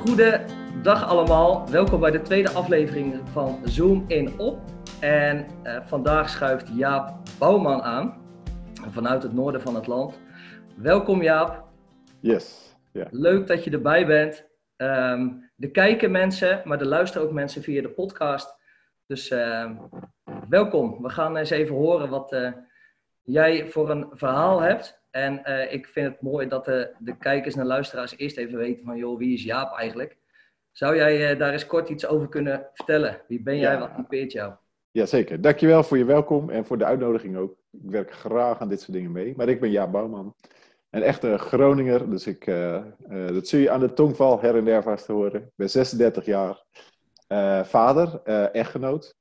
Goedendag allemaal, welkom bij de tweede aflevering van Zoom in op. En uh, vandaag schuift Jaap Bouwman aan, vanuit het noorden van het land. Welkom Jaap. Yes. Yeah. Leuk dat je erbij bent. Um, er kijken mensen, maar er luisteren ook mensen via de podcast. Dus uh, welkom. We gaan eens even horen wat uh, jij voor een verhaal hebt. En uh, ik vind het mooi dat de, de kijkers en luisteraars eerst even weten van, joh, wie is Jaap eigenlijk? Zou jij uh, daar eens kort iets over kunnen vertellen? Wie ben jij? Ja. Wat typeert jou? Jazeker. Dankjewel voor je welkom en voor de uitnodiging ook. Ik werk graag aan dit soort dingen mee. Maar ik ben Jaap Bouwman. Een echte Groninger, dus ik, uh, dat zul je aan de tongval her en der vast horen. Ik ben 36 jaar. vader, echtgenoot.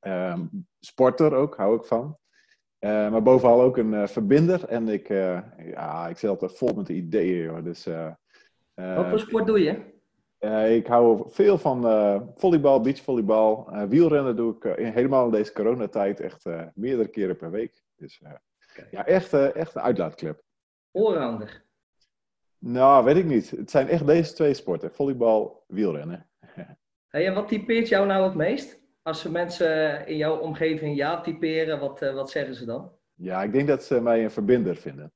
Ehm, sporter ook, hou ik van. Uh, maar bovenal ook een uh, verbinder. En ik, uh, ja, ik zit altijd vol met de ideeën. Hoor. Dus, Wat voor sport doe je? ik hou veel van volleybal, beachvolleybal. wielrennen doe ik in, helemaal in deze coronatijd echt meerdere keren per week. Dus ja, echt, echt een uitlaatklep. Allrounder? Nou, weet ik niet. Het zijn echt deze twee sporten. Volleybal, wielrennen. hey, en wat typeert jou nou het meest? Als ze mensen in jouw omgeving ja typeren, wat, uh, wat zeggen ze dan? Ja, ik denk dat ze mij een verbinder vinden.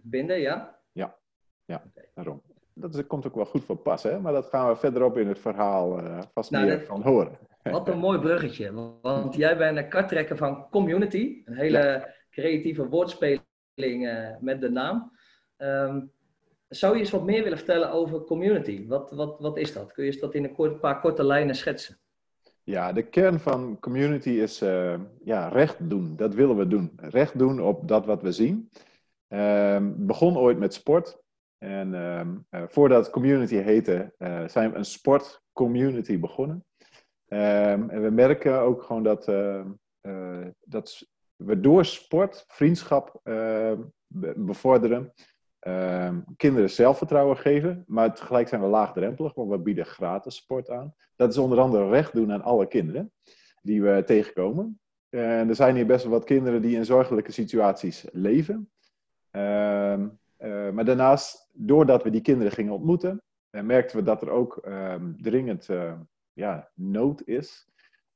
Verbinder, ja? Ja, ja okay. daarom. Dat is, komt ook wel goed van pas, hè? maar dat gaan we verderop in het verhaal uh, vast nou, meer dat, van horen. Wat een mooi bruggetje, want jij bent een karttrekker van Community, een hele ja. creatieve woordspeling uh, met de naam. Um, zou je eens wat meer willen vertellen over Community? Wat, wat, wat is dat? Kun je dat in een kort, paar korte lijnen schetsen? Ja, de kern van community is uh, ja, recht doen. Dat willen we doen. Recht doen op dat wat we zien. Uh, begon ooit met sport. En uh, voordat community heette, uh, zijn we een sportcommunity begonnen. Ehm, en we merken ook gewoon dat, dat we door sport vriendschap bevorderen. Uh, kinderen zelfvertrouwen geven, maar tegelijk zijn we laagdrempelig, want we bieden gratis sport aan. Dat is onder andere recht doen aan alle kinderen die we tegenkomen. En er zijn hier best wel wat kinderen die in zorgelijke situaties leven. Uh, uh, maar daarnaast, doordat we die kinderen gingen ontmoeten, uh, merkten we dat er ook ehm, dringend eh, ja, nood is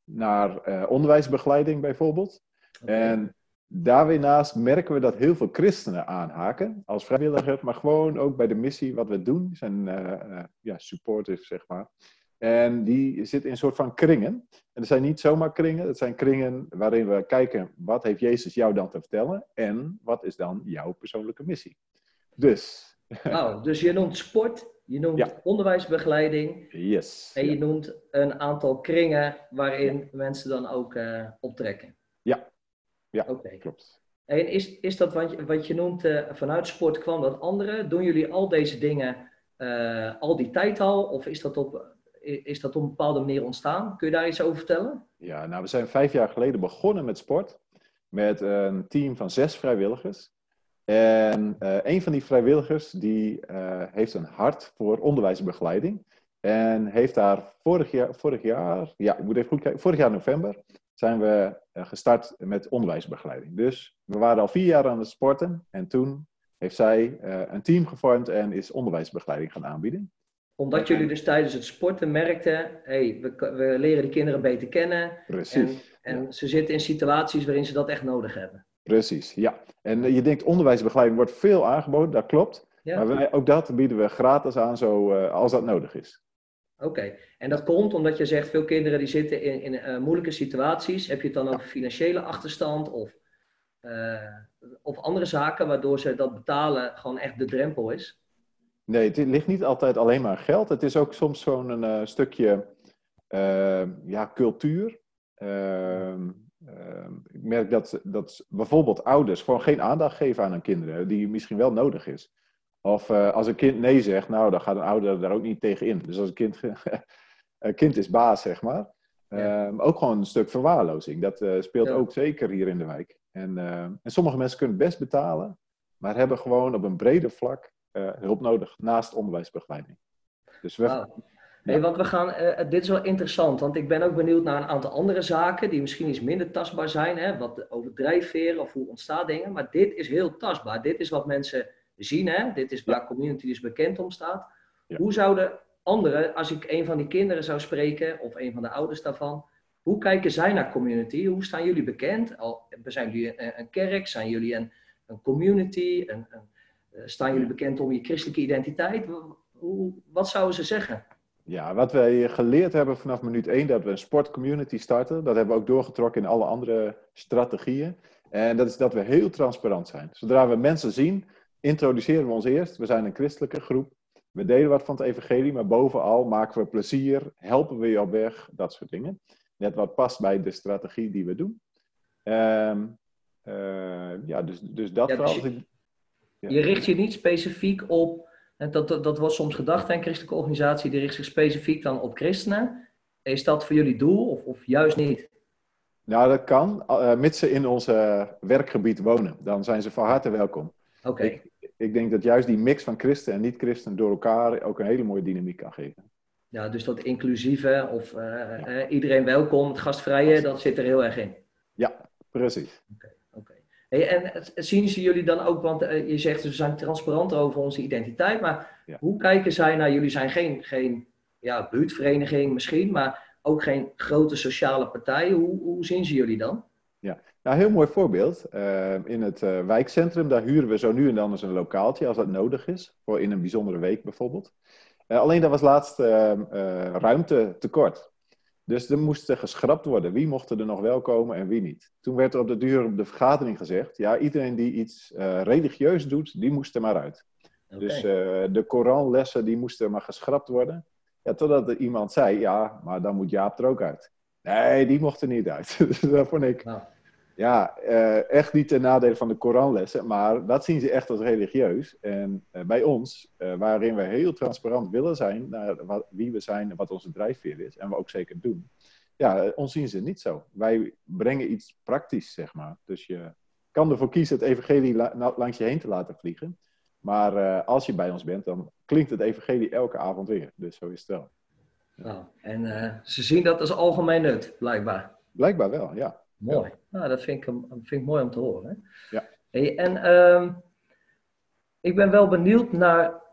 naar eh, onderwijsbegeleiding bijvoorbeeld. Okay. En daar weer naast merken we dat heel veel christenen aanhaken als vrijwilliger, maar gewoon ook bij de missie wat we doen, zijn uh, uh, ja, supportive, zeg maar. En die zitten in een soort van kringen. En dat zijn niet zomaar kringen, dat zijn kringen waarin we kijken, wat heeft Jezus jou dan te vertellen en wat is dan jouw persoonlijke missie. Dus. Nou, dus je noemt sport, je noemt ja. onderwijsbegeleiding. Yes. En je ja. noemt een aantal kringen waarin ja. mensen dan ook uh, optrekken. Ja, ja, okay. klopt. En is, is dat wat je, wat je noemt, uh, vanuit sport kwam dat andere? Doen jullie al deze dingen uh, al die tijd al? Of is dat, op, is dat op een bepaalde manier ontstaan? Kun je daar iets over vertellen? Ja, nou we zijn vijf jaar geleden begonnen met sport. Met een team van zes vrijwilligers. En uh, een van die vrijwilligers die heeft een hart voor onderwijsbegeleiding. En heeft daar vorig jaar, vorig jaar, ja, ik moet even goed kijken, vorig jaar november zijn we gestart met onderwijsbegeleiding. Dus we waren al vier jaar aan het sporten en toen heeft zij uh, een team gevormd en is onderwijsbegeleiding gaan aanbieden. Omdat jullie dus tijdens het sporten merkten, hey, we, we leren die kinderen beter kennen. Precies. En, en ze zitten in situaties waarin ze dat echt nodig hebben. Precies, ja. En je denkt onderwijsbegeleiding wordt veel aangeboden, dat klopt. Ja. Maar wij, ook dat bieden we gratis aan zo, als dat nodig is. Oké, en dat komt omdat je zegt veel kinderen die zitten in, in uh, moeilijke situaties. Heb je het dan over financiële achterstand of, uh, of andere zaken waardoor ze dat betalen gewoon echt de drempel is? Nee, het ligt niet altijd alleen maar geld. Het is ook soms zo'n uh, stukje ja, cultuur. Ehm, ik merk dat, dat bijvoorbeeld ouders gewoon geen aandacht geven aan hun kinderen, die misschien wel nodig is. Of uh, als een kind nee zegt, nou, dan gaat een ouder daar ook niet tegen in. Dus als een kind, een kind is baas, zeg maar. Ja. Um, ook gewoon een stuk verwaarlozing. Dat uh, speelt ja. ook zeker hier in de wijk. En, uh, en, sommige mensen kunnen best betalen, maar hebben gewoon op een breder vlak hulp nodig naast onderwijsbegeleiding. Dus we, wow. hey, want we gaan, dit is wel interessant, want ik ben ook benieuwd naar een aantal andere zaken die misschien iets minder tastbaar zijn. Hè? Wat over drijfveren of hoe ontstaan dingen. Maar dit is heel tastbaar. Dit is wat mensen zien. Hè? Dit is waar community dus bekend om staat. Hoe zouden anderen, als ik een van die kinderen zou spreken, of een van de ouders daarvan, hoe kijken zij naar community? Hoe staan jullie bekend? Al, zijn jullie een, een kerk? Zijn jullie een, een community? Een, een, eh, staan jullie bekend om je christelijke identiteit? Hoe, wat zouden ze zeggen? Ja, wat wij geleerd hebben vanaf minuut 1 dat we een sportcommunity starten, dat hebben we ook doorgetrokken in alle andere strategieën. En dat is dat we heel transparant zijn. Zodra we mensen zien, introduceren we ons eerst. We zijn een christelijke groep. We delen wat van het evangelie, maar bovenal maken we plezier, helpen we je op weg, dat soort dingen. Net wat past bij de strategie die we doen. Um, uh, ja, dus, dus dat ja, dus je, ja. je richt je niet specifiek op, en dat, dat, dat wordt soms gedacht, een christelijke organisatie, die richt zich specifiek dan op christenen. Is dat voor jullie doel of, of juist niet? Nou, dat kan, uh, mits ze in ons werkgebied wonen. Dan zijn ze van harte welkom. Oké. Ik, denk dat juist die mix van christen en niet-christen door elkaar ook een hele mooie dynamiek kan geven. Ja, dus dat inclusieve of uh, iedereen welkom, het gastvrije, dat zit er heel erg in. Ja, precies. Oké. Okay, hey, en zien ze jullie dan ook, want uh, je zegt we zijn transparant over onze identiteit, maar ja. hoe kijken zij naar, jullie zijn geen, geen ja, buurtvereniging misschien, maar ook geen grote sociale partij. Hoe, hoe zien ze jullie dan? Ja, nou, heel mooi voorbeeld. Uh, in het uh, wijkcentrum, daar huren we zo nu en dan eens een lokaaltje als dat nodig is. Voor in een bijzondere week bijvoorbeeld. Uh, alleen daar was laatst ruimte tekort. Dus er moest geschrapt worden. Wie mocht er nog wel komen en wie niet. Toen werd er op de duur op de vergadering gezegd... ja, iedereen die iets religieus doet, die moest er maar uit. Okay. Dus de Koranlessen, die moesten maar geschrapt worden. Ja, totdat er iemand zei, ja, maar dan moet Jaap er ook uit. Nee, die mocht er niet uit. dus dat vond ik... Nou. Ja, uh, echt niet ten nadele van de Koranlessen, maar dat zien ze echt als religieus. En uh, bij ons, uh, waarin we heel transparant willen zijn naar wat, wie we zijn en wat onze drijfveer is, en we ook zeker doen, ja, ons zien ze niet zo. Wij brengen iets praktisch, zeg maar. Dus je kan ervoor kiezen het evangelie la langs je heen te laten vliegen. Maar als je bij ons bent, dan klinkt het evangelie elke avond weer. Dus zo is het wel. Nou, en ze zien dat als algemeen nut, blijkbaar. Blijkbaar wel, ja. Mooi. Nou, dat vind ik, vind ik mooi om te horen. Ja. Hey, en um, ik ben wel benieuwd naar.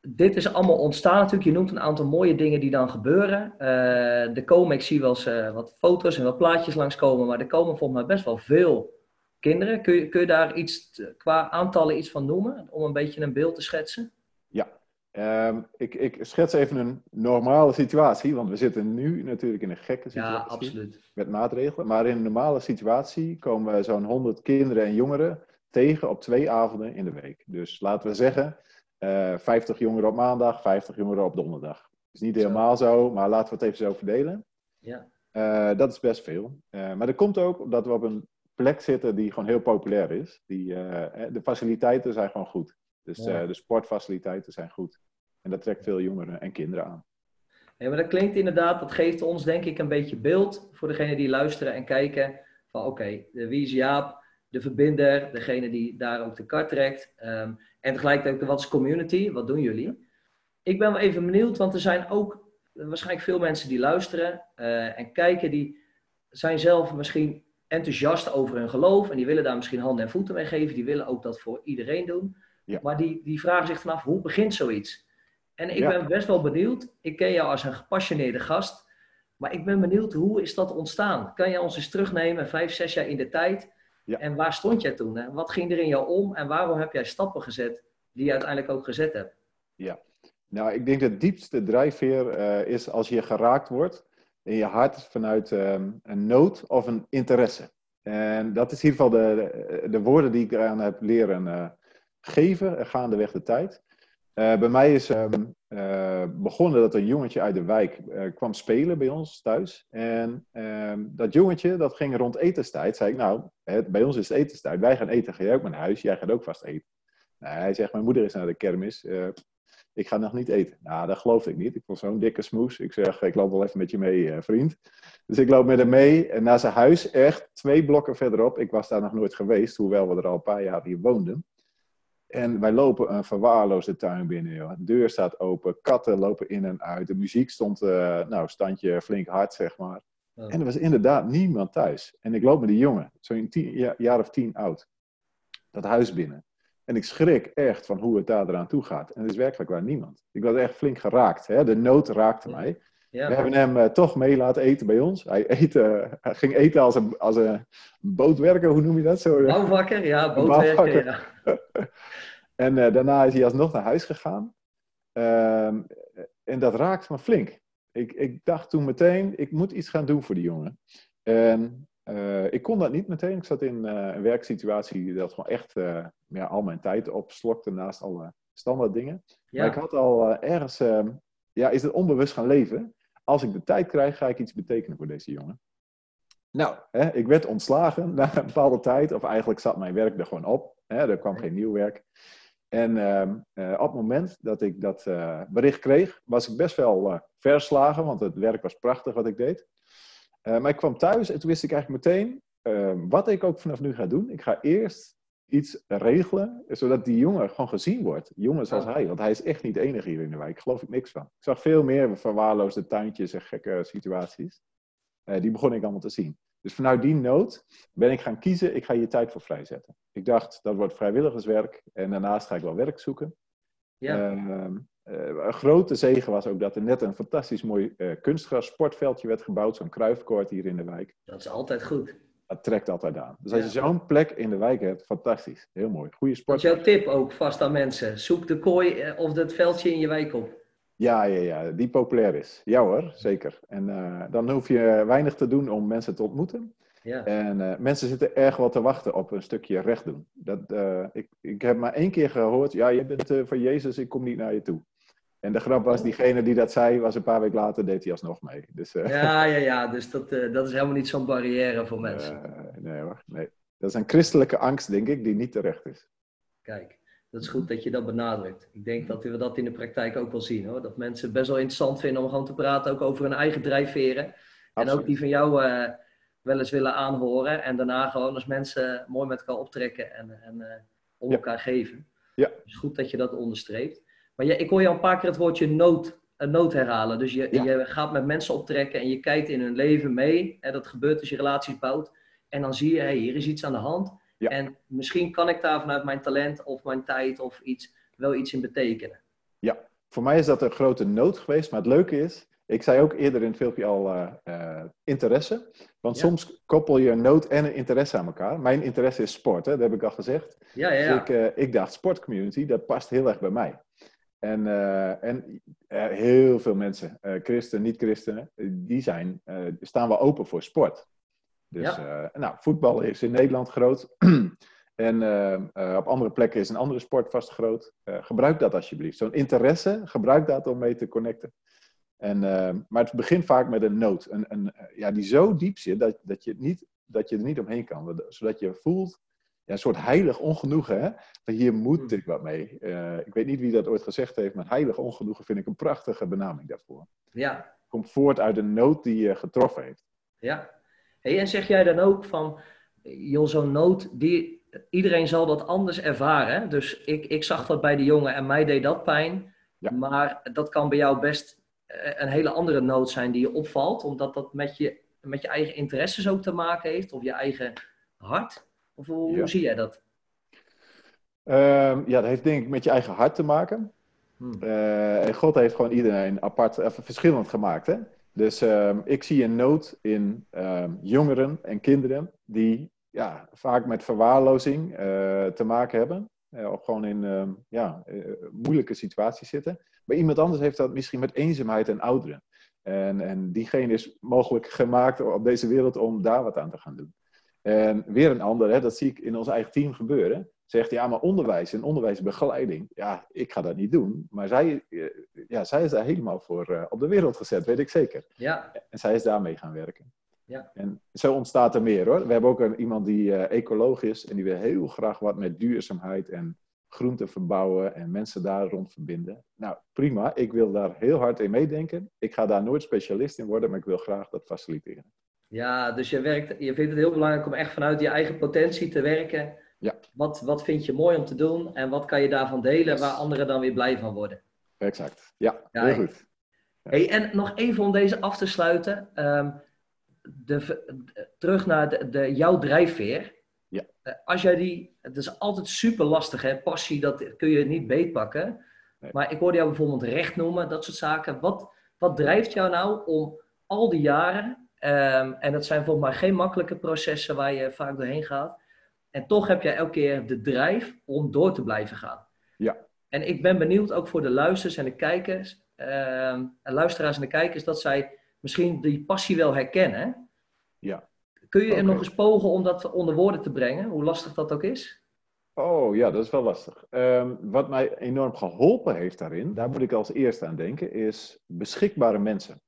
Dit is allemaal ontstaan natuurlijk. Je noemt een aantal mooie dingen die dan gebeuren. Uh, er komen, ik zie wel eens uh, wat foto's en wat plaatjes langskomen, maar er komen volgens mij best wel veel kinderen. Kun je, kun je daar iets qua aantallen iets van noemen, om een beetje een beeld te schetsen? Ja, Um, ik, ik, schets even een normale situatie, want we zitten nu natuurlijk in een gekke situatie. Ja, absoluut. Met maatregelen. Maar in een normale situatie komen we zo'n 100 kinderen en jongeren tegen op twee avonden in de week. Dus laten we zeggen, uh, eh, 50 jongeren op maandag, 50 jongeren op donderdag. is niet helemaal zo, maar laten we het even zo verdelen. Ja. Uh, dat is best veel. Uh, maar dat komt ook omdat we op een plek zitten die gewoon heel populair is. Die, de faciliteiten zijn gewoon goed. Dus ja. de sportfaciliteiten zijn goed. En dat trekt veel jongeren en kinderen aan. Ja, maar dat klinkt inderdaad, dat geeft ons denk ik een beetje beeld voor degenen die luisteren en kijken. Van oké, okay, wie is Jaap, de verbinder, degene die daar ook de kar trekt. Um, en tegelijkertijd ook wat is community, wat doen jullie? Ik ben wel even benieuwd, want er zijn ook waarschijnlijk veel mensen die luisteren uh, en kijken, die zijn zelf misschien enthousiast over hun geloof en die willen daar misschien handen en voeten mee geven. Die willen ook dat voor iedereen doen. Ja. Maar die, die vragen zich vanaf, hoe begint zoiets? En ik ben best wel benieuwd. Ik ken jou als een gepassioneerde gast. Maar ik ben benieuwd, hoe is dat ontstaan? Kan je ons eens terugnemen, vijf, zes jaar in de tijd? Ja. En waar stond jij toen? Hè? Wat ging er in jou om? En waarom heb jij stappen gezet die je uiteindelijk ook gezet hebt? Ja, nou, ik denk dat diepste drijfveer uh, is als je geraakt wordt in je hart vanuit um, een nood of een interesse. En dat is in ieder geval de, de, de woorden die ik eraan heb leren uh, geven gaandeweg de tijd. Uh, bij mij is um, uh, begonnen dat een jongetje uit de wijk kwam spelen bij ons thuis. En ehm, dat jongetje, dat ging rond etenstijd. Zei ik, nou, bij ons is het etenstijd. Wij gaan eten, ga jij ook naar huis? Jij gaat ook vast eten. Nou, hij zegt, mijn moeder is naar de kermis. ik ga nog niet eten. Nou, dat geloofde ik niet. Ik vond zo'n dikke smoes. Ik zeg, ik loop wel even met je mee, vriend. Dus ik loop met hem mee en naar zijn huis, echt twee blokken verderop. Ik was daar nog nooit geweest, hoewel we er al een paar jaar hier woonden. En wij lopen een verwaarloosde tuin binnen. Joh. De deur staat open, katten lopen in en uit. De muziek stond, uh, nou, standje flink hard, zeg maar. En er was inderdaad niemand thuis. En ik loop met die jongen, zo'n jaar of tien oud, dat huis binnen. En ik schrik echt van hoe het daar eraan toe gaat. En het is werkelijk waar niemand. Ik was echt flink geraakt. Hè? De nood raakte mij. Ja. We hebben hem uh, toch mee laten eten bij ons. Hij, eet, uh, hij ging eten als een, als een bootwerker, hoe noem je dat zo? Bouwvakker, ja, bootwerker. Ja. en uh, daarna is hij alsnog naar huis gegaan. Ehm, en dat raakte me flink. Ik, ik dacht toen meteen, ik moet iets gaan doen voor die jongen. En ik kon dat niet meteen. Ik zat in een werksituatie dat gewoon echt ja, al mijn tijd opslokte naast alle standaard dingen. Ja. Maar ik had al ergens, ehm, ja, is het onbewust gaan leven als ik de tijd krijg, ga ik iets betekenen voor deze jongen. Nou, hè, ik werd ontslagen na een bepaalde tijd, of eigenlijk zat mijn werk er gewoon op. Hè, er kwam geen nieuw werk. En uh, op het moment dat ik dat uh, bericht kreeg, was ik best wel eh, verslagen, want het werk was prachtig wat ik deed. maar ik kwam thuis en toen wist ik eigenlijk meteen wat ik ook vanaf nu ga doen. Ik ga eerst iets regelen, zodat die jongen gewoon gezien wordt. Jongen zoals hij, want hij is echt niet de enige hier in de wijk. Geloof ik niks van. Ik zag veel meer verwaarloosde tuintjes en gekke situaties. Die begon ik allemaal te zien. Dus vanuit die nood ben ik gaan kiezen, ik ga hier tijd voor vrijzetten. Ik dacht, dat wordt vrijwilligerswerk en daarnaast ga ik wel werk zoeken. Ja. Uh, een grote zegen was ook dat er net een fantastisch mooi uh, kunstgras sportveldje werd gebouwd, zo'n kruifkoord hier in de wijk. Dat is altijd goed dat trekt altijd aan. Dus als je zo'n plek in de wijk hebt, fantastisch. Heel mooi. Goede sport. Dat is jouw tip ook vast aan mensen. Zoek de kooi eh, of het veldje in je wijk op. Ja, ja, ja, die populair is. Ja hoor, zeker. En uh, dan hoef je weinig te doen om mensen te ontmoeten. Ja. En uh, mensen zitten erg wel te wachten op een stukje recht doen. Dat, uh, ik, ik heb maar één keer gehoord, ja, je bent van Jezus, ik kom niet naar je toe. En de grap was, diegene die dat zei, was een paar weken later, deed hij alsnog mee. Dus. Ja, ja, ja. Dus dat, dat is helemaal niet zo'n barrière voor mensen. Nee hoor, nee. Dat is een christelijke angst, denk ik, die niet terecht is. Kijk, dat is goed dat je dat benadrukt. Ik denk dat we dat in de praktijk ook wel zien hoor. Dat mensen best wel interessant vinden om gewoon te praten ook over hun eigen drijfveren. En ook die van jou wel eens willen aanhoren. En daarna gewoon als mensen mooi met elkaar optrekken en, en om elkaar geven. Ja. Het is goed dat je dat onderstreept. Maar je, ik hoor je al een paar keer het woordje nood, uh, nood herhalen. Dus je, je gaat met mensen optrekken en je kijkt in hun leven mee. Hè, dat gebeurt als je relaties bouwt. En dan zie je, hey, hier is iets aan de hand. En misschien kan ik daar vanuit mijn talent of mijn tijd of iets wel iets in betekenen. Ja, voor mij is dat een grote nood geweest. Maar het leuke is, ik zei ook eerder in het filmpje al uh, uh, interesse. Want soms koppel je een nood en een interesse aan elkaar. Mijn interesse is sport, hè? dat heb ik al gezegd. Ja, ja. Dus ik, ik dacht, sportcommunity, dat past heel erg bij mij. En, en heel veel mensen, christen, niet-christenen, die zijn, staan wel open voor sport. Dus ja. nou, voetbal is in Nederland groot. en op andere plekken is een andere sport vast groot. gebruik dat alsjeblieft. Zo'n interesse, gebruik dat om mee te connecten. En, maar het begint vaak met een nood. Een, een, ja, die zo diep zit dat, dat, je niet, dat je er niet omheen kan. Zodat je voelt ja, een soort heilig ongenoegen. Hè? Van hier moet hmm. ik wat mee. Ik weet niet wie dat ooit gezegd heeft, maar heilig ongenoegen vind ik een prachtige benaming daarvoor. Ja. Komt voort uit de nood die je getroffen heeft. Ja. Hey, en zeg jij dan ook van, joh, zo'n nood, die, iedereen zal dat anders ervaren. Dus ik, ik zag dat bij de jongen en mij deed dat pijn. Ja. Maar dat kan bij jou best eh, een hele andere nood zijn die je opvalt, omdat dat met je, met je eigen interesses ook te maken heeft, of je eigen hart. Of hoe, zie jij dat? Ehm, ja, dat heeft denk ik met je eigen hart te maken. Hmm. Uh, en God heeft gewoon iedereen apart, even verschillend gemaakt. Hè? Dus uh, ik zie een nood in uh, jongeren en kinderen die ja, vaak met verwaarlozing uh, te maken hebben. Eh, of gewoon in ja, moeilijke situaties zitten. Maar iemand anders heeft dat misschien met eenzaamheid en ouderen. En, en diegene is mogelijk gemaakt op deze wereld om daar wat aan te gaan doen. En weer een ander, hè, dat zie ik in ons eigen team gebeuren, zegt ja, maar onderwijs en onderwijsbegeleiding, ja, ik ga dat niet doen. Maar zij, eh, ja, zij is daar helemaal voor uh, op de wereld gezet, weet ik zeker. Ja. En zij is daarmee gaan werken. Ja. En zo ontstaat er meer hoor. We hebben ook een, iemand die uh, ecoloog is en die wil heel graag wat met duurzaamheid en groenten verbouwen en mensen daar rond verbinden. Nou, prima. Ik wil daar heel hard in meedenken. Ik ga daar nooit specialist in worden, maar ik wil graag dat faciliteren. Ja, dus je, werkt, je vindt het heel belangrijk om echt vanuit je eigen potentie te werken. Ja. Wat, wat vind je mooi om te doen en wat kan je daarvan delen waar anderen dan weer blij van worden? Exact, ja, heel goed. Hey, en nog even om deze af te sluiten. Um, de, terug naar de, de, jouw drijfveer. Ja. Eh, als jij die, het is altijd super lastig, hè? passie, dat kun je niet beetpakken. Nee. Maar ik hoorde jou bijvoorbeeld recht noemen, dat soort zaken. Wat, wat drijft jou nou om al die jaren, ehm, en dat zijn volgens mij geen makkelijke processen waar je vaak doorheen gaat, en toch heb jij elke keer de drijf om door te blijven gaan. Ja. En ik ben benieuwd ook voor de luisteraars en de kijkers, ehm, en luisteraars en de kijkers, dat zij misschien die passie wel herkennen. Ja. Kun je er nog eens pogen om dat onder woorden te brengen, hoe lastig dat ook is? Oh ja, dat is wel lastig. Ehm, wat mij enorm geholpen heeft daarin, daar moet ik als eerste aan denken, is beschikbare mensen.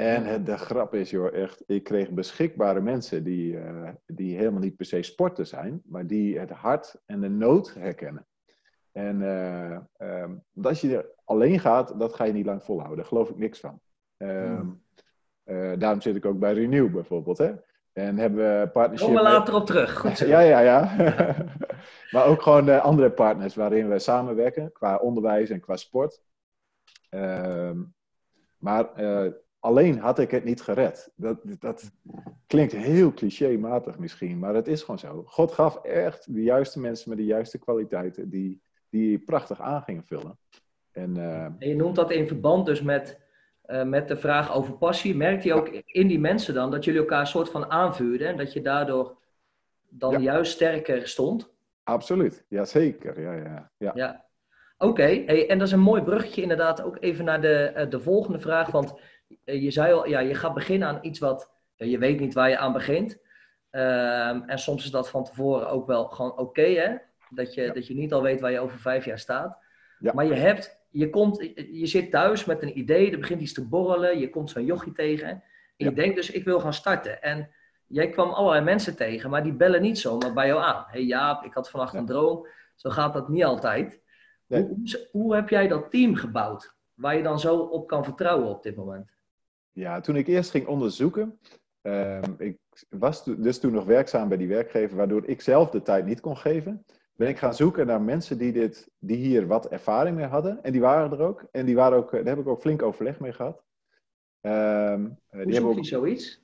En het, de grap is, joh, echt, ik kreeg beschikbare mensen die, eh, die helemaal niet per se sporten zijn, maar die het hart en de nood herkennen. En eh, ehm, als je er alleen gaat, dat ga je niet lang volhouden. Daar geloof ik niks van. Ehm, Hmm. eh, daarom zit ik ook bij Renew bijvoorbeeld. Hè? En hebben we partnership. Kom er met- later op terug. Goed zo. ja, ja, ja. maar ook gewoon andere partners waarin we samenwerken qua onderwijs en qua sport. Ehm, maar alleen had ik het niet gered. Dat, dat klinkt heel clichématig misschien, maar het is gewoon zo. God gaf echt de juiste mensen met de juiste kwaliteiten die, die prachtig aan gingen vullen. En eh, En je noemt dat in verband dus met, eh, met de vraag over passie. Merkt je ook in die mensen dan dat jullie elkaar een soort van aanvuurden en dat je daardoor dan Ja. juist sterker stond? absoluut, jazeker. Ja, ja, ja. Ja. Oké, hey, en dat is een mooi bruggetje inderdaad ook even naar de, eh, de volgende vraag. Want je zei al, ja, je gaat beginnen aan iets wat je weet niet waar je aan begint. Ehm, en soms is dat van tevoren ook wel gewoon oké, hè? Dat je, Ja. dat je niet al weet waar je over vijf jaar staat. Ja. Maar je hebt, je komt, je zit thuis met een idee, er begint iets te borrelen, je komt zo'n jochie tegen. En Ja. je denkt dus, ik wil gaan starten. En jij kwam allerlei mensen tegen, maar die bellen niet zomaar bij jou aan. hey Jaap, ik had vannacht een droom. Zo gaat dat niet altijd. Nee. Hoe, hoe heb jij dat team gebouwd? Waar je dan zo op kan vertrouwen op dit moment? Ja, toen ik eerst ging onderzoeken, ehm, ik was dus toen nog werkzaam bij die werkgever, waardoor ik zelf de tijd niet kon geven, ben ik gaan zoeken naar mensen die, dit, die hier wat ervaring mee hadden. En die waren er ook. En die waren ook, eh, daar heb ik ook flink overleg mee gehad. Eh, Hoe die zoek ook, je zoiets?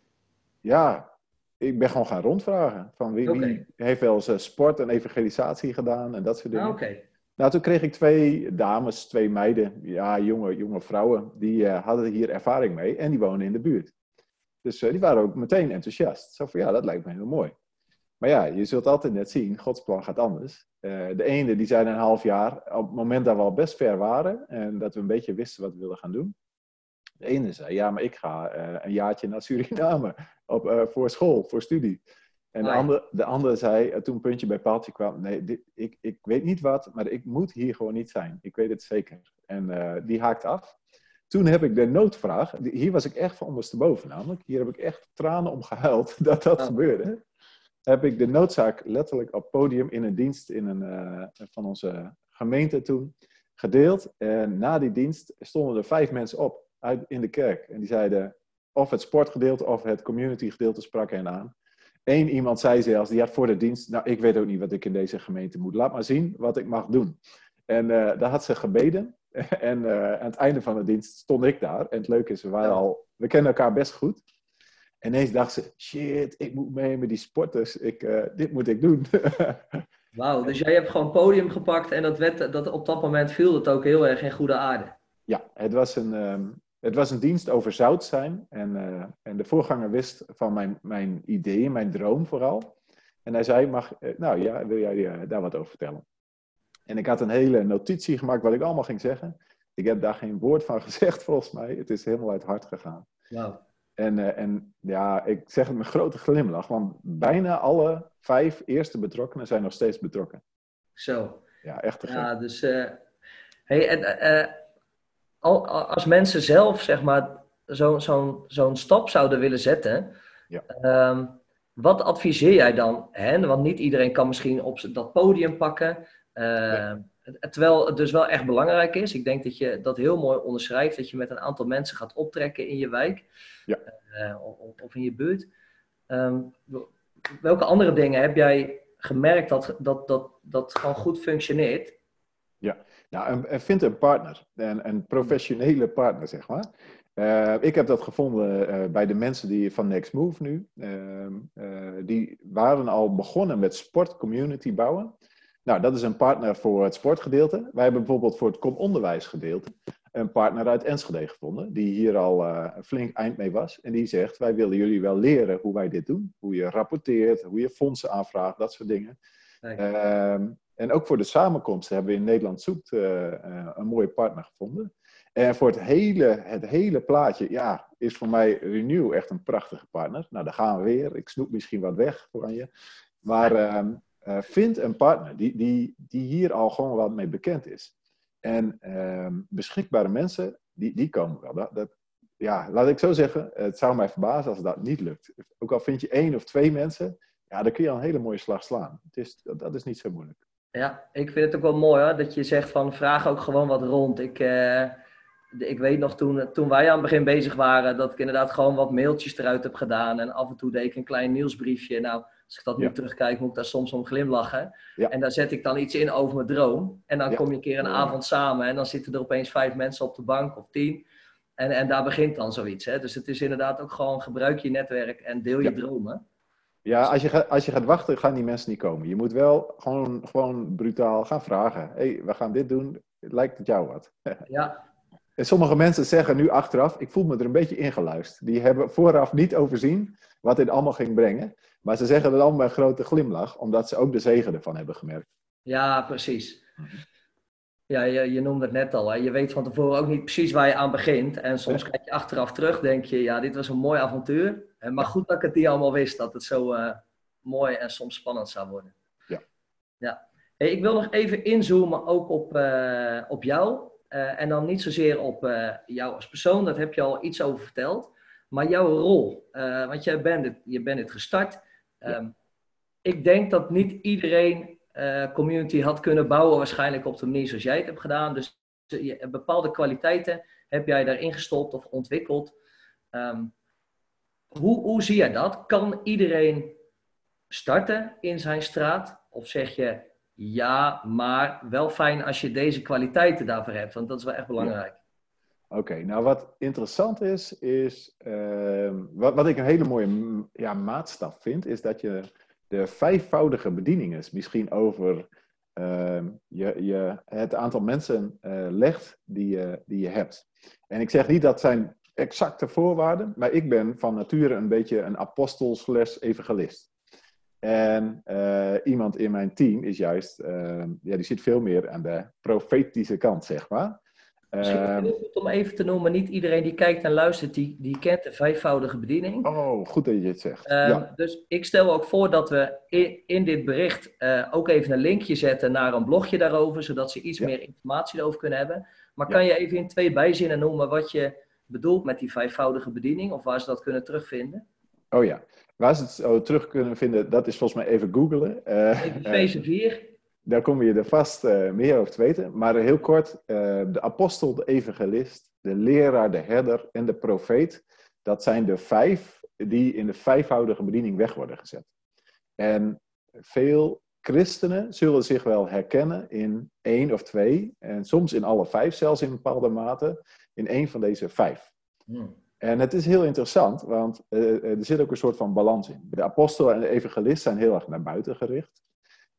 ja, ik ben gewoon gaan rondvragen. Van wie, wie heeft wel eens eh, sport en evangelisatie gedaan en dat soort dingen. Ah, Oké. Nou, toen kreeg ik twee dames, twee meiden, ja, jonge, jonge vrouwen, die eh, hadden hier ervaring mee en die wonen in de buurt. Dus eh, die waren ook meteen enthousiast. Zo van, ja, dat lijkt me heel mooi. Maar ja, je zult altijd net zien, Gods plan gaat anders. Eh, de ene, die na een half jaar, op het moment dat we al best ver waren en dat we een beetje wisten wat we wilden gaan doen. De ene zei, ja, maar ik ga een jaartje naar Suriname op, voor school, voor studie. En de, Ah, ja. andere, de andere zei, eh, toen een puntje bij paaltje kwam, nee, dit, ik, ik weet niet wat, maar ik moet hier gewoon niet zijn. Ik weet het zeker. En eh, die haakt af. Toen heb ik de noodvraag, hier was ik echt van ondersteboven namelijk, hier heb ik echt tranen om gehuild dat dat Oh. gebeurde. Heb ik de noodzaak letterlijk op podium in een dienst in een, eh, van onze gemeente toen gedeeld. En na die dienst stonden er vijf mensen op uit, in de kerk. En die zeiden, of het sportgedeelte of het community gedeelte sprak hen aan. Eén iemand zei zelfs, die had voor de dienst, nou ik weet ook niet wat ik in deze gemeente moet. Laat maar zien wat ik mag doen. En eh, daar had ze gebeden. En eh, aan het einde van de dienst stond ik daar. En het leuke is, we, waren al, we kennen elkaar best goed. En ineens dacht ze, shit, ik moet mee met die sporters. Ik, eh, dit moet ik doen. Wauw, dus jij hebt gewoon podium gepakt en dat werd, dat, op dat moment viel het ook heel erg in goede aarde. ja, het was een, ehm, het was een dienst over zout zijn. En, eh, en de voorganger wist van mijn, mijn idee, mijn droom vooral. En hij zei, mag, eh, nou ja, wil jij eh, daar wat over vertellen? En ik had een hele notitie gemaakt wat ik allemaal ging zeggen. Ik heb daar geen woord van gezegd volgens mij. Het is helemaal uit het hart gegaan. Wauw. En, en ja, ik zeg het met grote glimlach, want bijna alle vijf eerste betrokkenen zijn nog steeds betrokken. Zo. Ja, echt. Ja, dus. eh, hey, en, als mensen zelf, zeg maar, zo'n zo'n stap zouden willen zetten, Ja. ehm, wat adviseer jij dan hen? Want niet iedereen kan misschien op dat podium pakken. Eh, het- Terwijl het dus wel echt belangrijk is. Ik denk dat je dat heel mooi onderschrijft, dat je met een aantal mensen gaat optrekken in je wijk Ja. eh, of, of in je buurt. Ehm, welke andere dingen heb jij gemerkt dat dat, dat, dat gewoon goed functioneert? Nou, en, vind een partner, een, een professionele partner, zeg maar. Uh, ik heb dat gevonden uh, bij de mensen die van Next Move nu. Uh, die waren al begonnen met sportcommunity bouwen. Nou, dat is een partner voor het sportgedeelte. Wij hebben bijvoorbeeld voor het kom-onderwijsgedeelte een partner uit Enschede gevonden, die hier al een flink eind mee was. En die zegt, wij willen jullie wel leren hoe wij dit doen. Hoe je rapporteert, hoe je fondsen aanvraagt, dat soort dingen. Ehm, en ook voor de samenkomsten hebben we in Nederland Zoekt een mooie partner gevonden. En voor het hele, het hele plaatje, ja, is voor mij Renew echt een prachtige partner. Nou, daar gaan we weer. Ik snoep misschien wat weg voor je. Maar uh, uh, vind een partner die, die, die hier al gewoon wat mee bekend is. En uh, beschikbare mensen, die, die komen wel. Dat, dat, ja, laat ik zo zeggen, het zou mij verbazen als dat niet lukt. Ook al vind je één of twee mensen, ja, dan kun je al een hele mooie slag slaan. Het is, dat, dat is niet zo moeilijk. Ja, ik vind het ook wel mooi hoor, dat je zegt van vraag ook gewoon wat rond. Ik, uh ik weet nog toen, toen wij aan het begin bezig waren, dat ik inderdaad gewoon wat mailtjes eruit heb gedaan. En af en toe deed ik een klein nieuwsbriefje. Nou, als ik dat nu terugkijk, moet ik daar soms om glimlachen. En daar zet ik dan iets in over mijn droom. En dan kom je een keer een avond samen en dan zitten er opeens vijf mensen op de bank of tien. En, en daar begint dan zoiets. Hè? Dus het is inderdaad ook gewoon gebruik je netwerk en deel je dromen. Ja, als je, gaat, als je gaat wachten, gaan die mensen niet komen. Je moet wel gewoon, gewoon brutaal gaan vragen. Hé, hey, we gaan dit doen. Lijkt het jou wat? Ja, en sommige mensen zeggen nu achteraf, ik voel me er een beetje ingeluisterd. Die hebben vooraf niet overzien wat dit allemaal ging brengen. Maar ze zeggen het allemaal met een grote glimlach, omdat ze ook de zegen ervan hebben gemerkt. Ja, precies. Ja, je, je noemde het net al. Hè. Je weet van tevoren ook niet precies waar je aan begint. En soms kijk je achteraf terug, denk je, ja, dit was een mooi avontuur. Maar goed dat ik het niet allemaal wist, dat het zo uh, mooi en soms spannend zou worden. Ja. ja. Hey, ik wil nog even inzoomen ook op, uh, op jou. Uh, en dan niet zozeer op jou als persoon, dat heb je al iets over verteld. Maar jouw rol, want jij bent het, je bent het gestart. Ja. Um, ik denk dat niet iedereen community had kunnen bouwen, waarschijnlijk op de manier zoals jij het hebt gedaan. Dus je, bepaalde kwaliteiten heb jij daarin gestopt of ontwikkeld. Um, hoe, hoe zie jij dat? Kan iedereen starten in zijn straat? Of zeg je, ja, maar wel fijn als je deze kwaliteiten daarvoor hebt, want dat is wel echt belangrijk. Oké, nou wat interessant is, is uh, wat, wat ik een hele mooie ja, maatstaf vind, is dat je de vijfvoudige bedieningen misschien over uh, je, je, het aantal mensen uh, legt die je, die je hebt. En ik zeg niet dat zijn exacte voorwaarden, maar ik ben van nature een beetje een apostel slash evangelist. En uh, iemand in mijn team is juist, uh, ja, die zit veel meer aan de profetische kant, zeg maar. Misschien heel goed om even te noemen, niet iedereen die kijkt en luistert, die, die kent de vijfvoudige bediening. Oh, goed dat je het zegt. Ja. Dus ik stel ook voor dat we in, in dit bericht ook even een linkje zetten naar een blogje daarover, zodat ze iets ja. meer informatie erover kunnen hebben. Maar kan je even in twee bijzinnen noemen wat je bedoelt met die vijfvoudige bediening, of waar ze dat kunnen terugvinden? Oh ja, Waar ze het zo terug kunnen vinden, dat is volgens mij even googlen. Uh, even 4. Daar kom je er vast uh, meer over te weten. Maar heel kort, uh, de apostel, de evangelist, de leraar, de herder en de profeet. Dat zijn de vijf die in de vijfvoudige bediening weg worden gezet. En veel christenen zullen zich wel herkennen in één of twee, en soms in alle vijf, zelfs in bepaalde mate, in één van deze vijf. Hmm. En het is heel interessant, want uh, er zit ook een soort van balans in. De apostel en de evangelist zijn heel erg naar buiten gericht.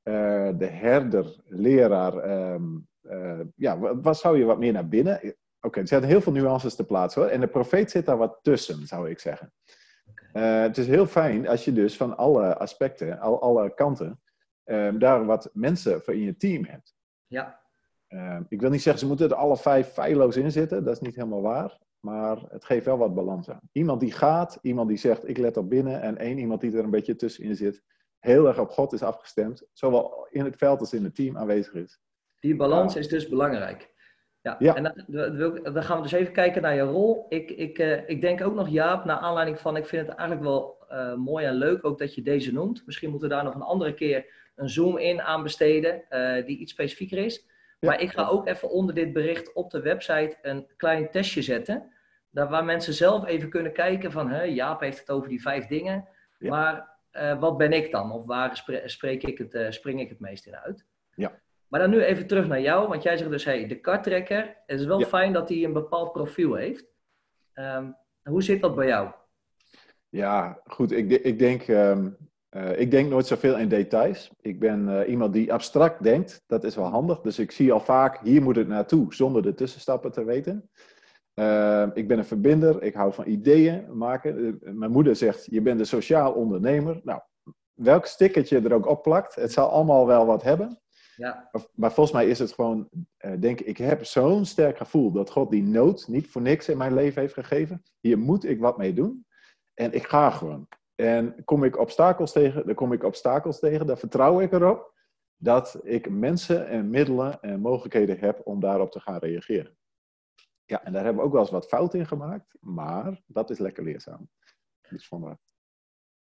Uh, de herder, leraar, um, uh, ja, wat, wat, zou je wat meer naar binnen? Oké, okay, er zijn heel veel nuances te plaatsen hoor. En de profeet zit daar wat tussen, zou ik zeggen. Okay. het is heel fijn als je dus van alle aspecten, al, alle kanten, ehm, daar wat mensen voor in je team hebt. Ja. Ehm, ik wil niet zeggen, ze moeten er alle vijf feilloos in zitten. Dat is niet helemaal waar. Maar het geeft wel wat balans aan. Iemand die gaat, iemand die zegt ik let op binnen en één iemand die er een beetje tussenin zit, heel erg op God is afgestemd, zowel in het veld als in het team aanwezig is. Die balans is dus belangrijk. Ja, ja. en dan, dan, gaan we dus even kijken naar je rol. Ik, ik, uh, ik denk ook nog, Jaap, naar aanleiding van, ik vind het eigenlijk wel uh, mooi en leuk ook dat je deze noemt. Misschien moeten we daar nog een andere keer een zoom in aan besteden, uh, die iets specifieker is. Ja. Maar ik ga ook even onder dit bericht op de website een klein testje zetten. Daar waar mensen zelf even kunnen kijken van, hè, Jaap heeft het over die vijf dingen. Ja. Maar uh, wat ben ik dan? Of waar spreek ik het, uh, spring ik het meest in uit? Ja. Maar dan nu even terug naar jou. Want jij zegt dus, hey, de karttrekker. Het is wel ja. fijn dat hij een bepaald profiel heeft. Ehm, hoe zit dat bij jou? Ja, goed. Ik, ik, denk, ehm, eh, ik denk nooit zoveel in details. Ik ben eh, iemand die abstract denkt. Dat is wel handig. Dus ik zie al vaak, hier moet het naartoe, zonder de tussenstappen te weten. Ehm, ik ben een verbinder. Ik hou van ideeën maken. Eh, mijn moeder zegt, je bent een sociaal ondernemer. Nou, welk stickertje er ook op plakt, het zal allemaal wel wat hebben. Ja. Maar, volgens mij is het gewoon, denk ik, ik heb zo'n sterk gevoel dat God die nood niet voor niks in mijn leven heeft gegeven. Hier moet ik wat mee doen. En ik ga gewoon. En kom ik obstakels tegen, dan kom ik obstakels tegen. Dan vertrouw ik erop dat ik mensen en middelen en mogelijkheden heb om daarop te gaan reageren. Ja, en daar hebben we ook wel eens wat fout in gemaakt, maar dat is lekker leerzaam. Dus vandaar.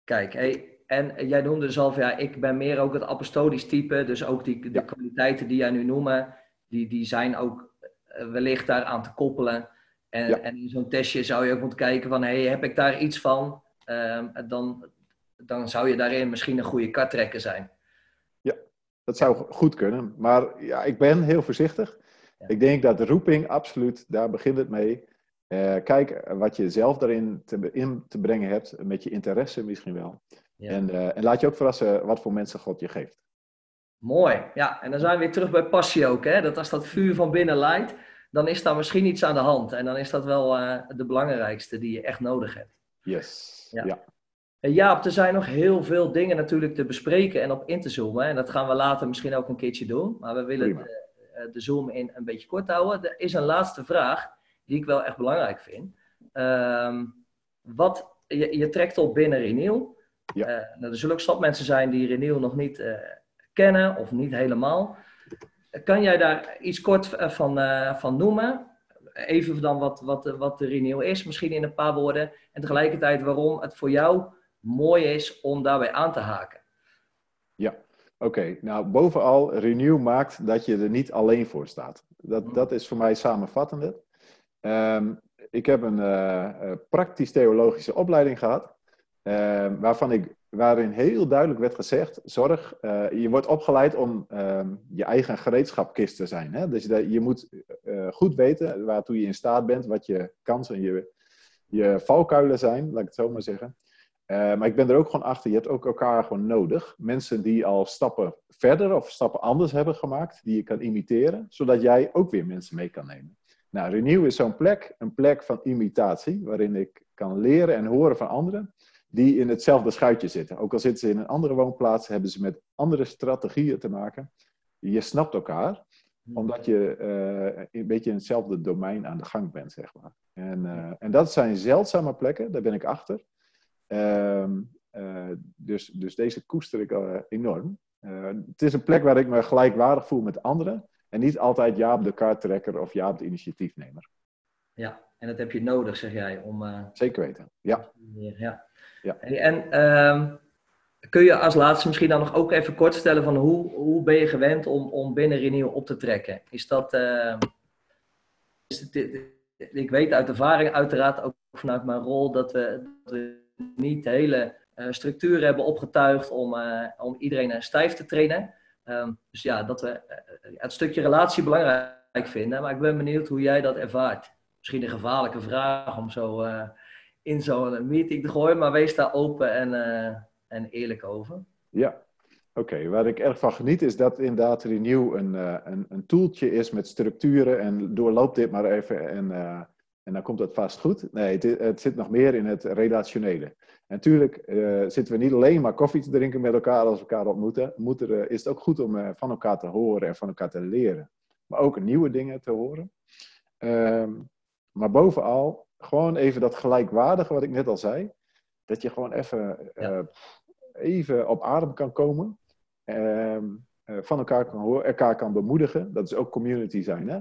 Kijk, hey, en jij noemde dus al, ja, ik ben meer ook het apostolisch type, dus ook die, de kwaliteiten die jij nu noemt, die, die zijn ook eh, wellicht daar aan te koppelen. En, en in zo'n testje zou je ook moeten kijken van, hey, heb ik daar iets van? Um, dan, dan zou je daarin misschien een goede kartrekker zijn. Ja, dat zou goed kunnen. Maar ja, ik ben heel voorzichtig. Ik denk dat roeping, absoluut, daar begint het mee. Uh, kijk wat je zelf daarin te, in te brengen hebt, met je interesse misschien wel. Ja. En, uh, en laat je ook verrassen wat voor mensen God je geeft. Mooi, ja. En dan zijn we weer terug bij passie ook. Hè? Dat als dat vuur van binnen leidt, dan is daar misschien iets aan de hand. En dan is dat wel uh, de belangrijkste die je echt nodig hebt. Yes. Ja. ja. En Jaap, er zijn nog heel veel dingen natuurlijk te bespreken en op in te zoomen. En dat gaan we later misschien ook een keertje doen. Maar we willen de, eh, de, zoom in een beetje kort houden. Er is een laatste vraag die ik wel echt belangrijk vind. Um, wat, je, je, trekt op binnen Renew. Ja. Uh, nou, er zullen ook stap mensen zijn die Renew nog niet uh, kennen of niet helemaal. Kan jij daar iets kort eh, van, uh, van noemen? Even dan wat, wat, wat de Renew is, misschien in een paar woorden. En tegelijkertijd waarom het voor jou mooi is om daarbij aan te haken. Oké. Nou, bovenal, Renew maakt dat je er niet alleen voor staat. Dat, mm. dat is voor mij samenvattende. Um, ik heb een uh, praktisch-theologische opleiding gehad. Uh, waarvan ik waarin heel duidelijk werd gezegd: zorg, uh, je wordt opgeleid om uh, je eigen gereedschapkist te zijn. Hè? Dus je moet goed weten waartoe je in staat bent, wat je kansen en je, je valkuilen zijn, laat ik het zo maar zeggen. Maar ik ben er ook gewoon achter, je hebt ook elkaar gewoon nodig. Mensen die al stappen verder of stappen anders hebben gemaakt, die je kan imiteren, zodat jij ook weer mensen mee kan nemen. Nou, Renew is zo'n plek, een plek van imitatie, waarin ik kan leren en horen van anderen die in hetzelfde schuitje zitten. Ook al zitten ze in een andere woonplaats, hebben ze met andere strategieën te maken. Je snapt elkaar, hmm. omdat je uh, een beetje in hetzelfde domein aan de gang bent, zeg maar. En, uh, en dat zijn zeldzame plekken, daar ben ik achter. Uh, dus, dus deze koester ik enorm. het is een plek waar ik me gelijkwaardig voel met anderen. En niet altijd Jaap de kaarttrekker of Jaap de initiatiefnemer. Ja, en dat heb je nodig, zeg jij, om... Zeker weten, ja. ja. Ja. En um, kun je als laatste misschien dan nog ook even kort stellen van hoe, hoe ben je gewend om, om binnen Renew op te trekken? Is dat, uh, is het, ik weet uit ervaring uiteraard ook vanuit mijn rol dat we, dat we niet de hele uh, structuur hebben opgetuigd om, uh, om iedereen stijf te trainen. Um, dus ja, dat we het stukje relatie belangrijk vinden. Maar ik ben benieuwd hoe jij dat ervaart. Misschien een gevaarlijke vraag om zo in zo'n meeting te gooien, maar wees daar open en, en eerlijk over. Ja, oké. Waar ik erg van geniet is dat inderdaad Renew een, een, een toeltje is met structuren en doorloop dit maar even en, en dan komt het vast goed. Nee, het, het, zit nog meer in het relationele. En natuurlijk zitten we niet alleen maar koffie te drinken met elkaar als we elkaar ontmoeten. Moet er, is het ook goed om van elkaar te horen en van elkaar te leren. Maar ook nieuwe dingen te horen. Um, maar bovenal gewoon even dat gelijkwaardige wat ik net al zei. Dat je gewoon even, eh, even op adem kan komen. Uh, van elkaar kan horen, elkaar kan bemoedigen. Dat is ook community zijn. Hè?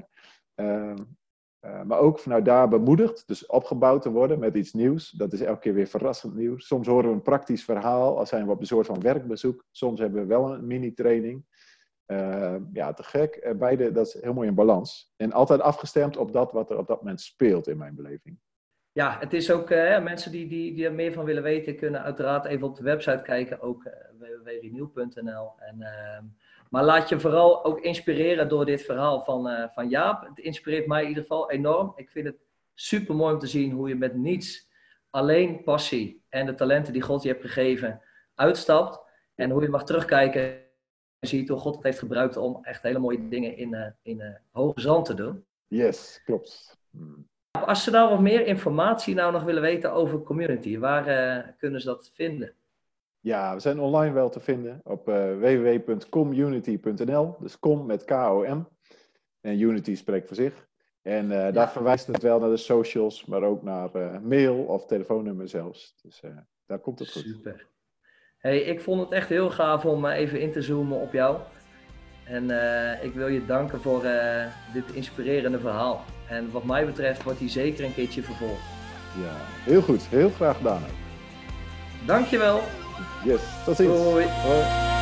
Uh, maar ook vanuit daar bemoedigd, dus opgebouwd te worden met iets nieuws. Dat is elke keer weer verrassend nieuws. Soms horen we een praktisch verhaal, als zijn we op een soort van werkbezoek. Soms hebben we wel een mini-training. Ehm, ja, te gek. beide, dat is heel mooi in balans. En altijd afgestemd op dat wat er op dat moment speelt in mijn beleving ja, het is ook, uh, mensen die, die, die er meer van willen weten, kunnen uiteraard even op de website kijken, ook uh, www.renew.nl. En, uh, maar laat je vooral ook inspireren door dit verhaal van, uh, van Jaap. Het inspireert mij in ieder geval enorm. Ik vind het super mooi om te zien hoe je met niets, alleen passie en de talenten die God je hebt gegeven, uitstapt. En hoe je mag terugkijken en ziet hoe God het heeft gebruikt om echt hele mooie dingen in, uh, in uh, hoge zand te doen. Yes, klopt. Als ze nou wat meer informatie nou nog willen weten over community, waar kunnen ze dat vinden? Ja, we zijn online wel te vinden op www.community.nl. Dus com met K-O-M. En Unity spreekt voor zich. En uh, ja. daar verwijst het wel naar de socials, maar ook naar uh, mail of telefoonnummer zelfs. Dus uh, daar komt het goed. Super. Hey, ik vond het echt heel gaaf om even in te zoomen op jou. En ik wil je danken voor dit inspirerende verhaal. En wat mij betreft wordt hij zeker een keertje vervolgd. Ja, heel goed. Heel graag gedaan. Dankjewel. Yes, tot ziens. Hoi. Hoi.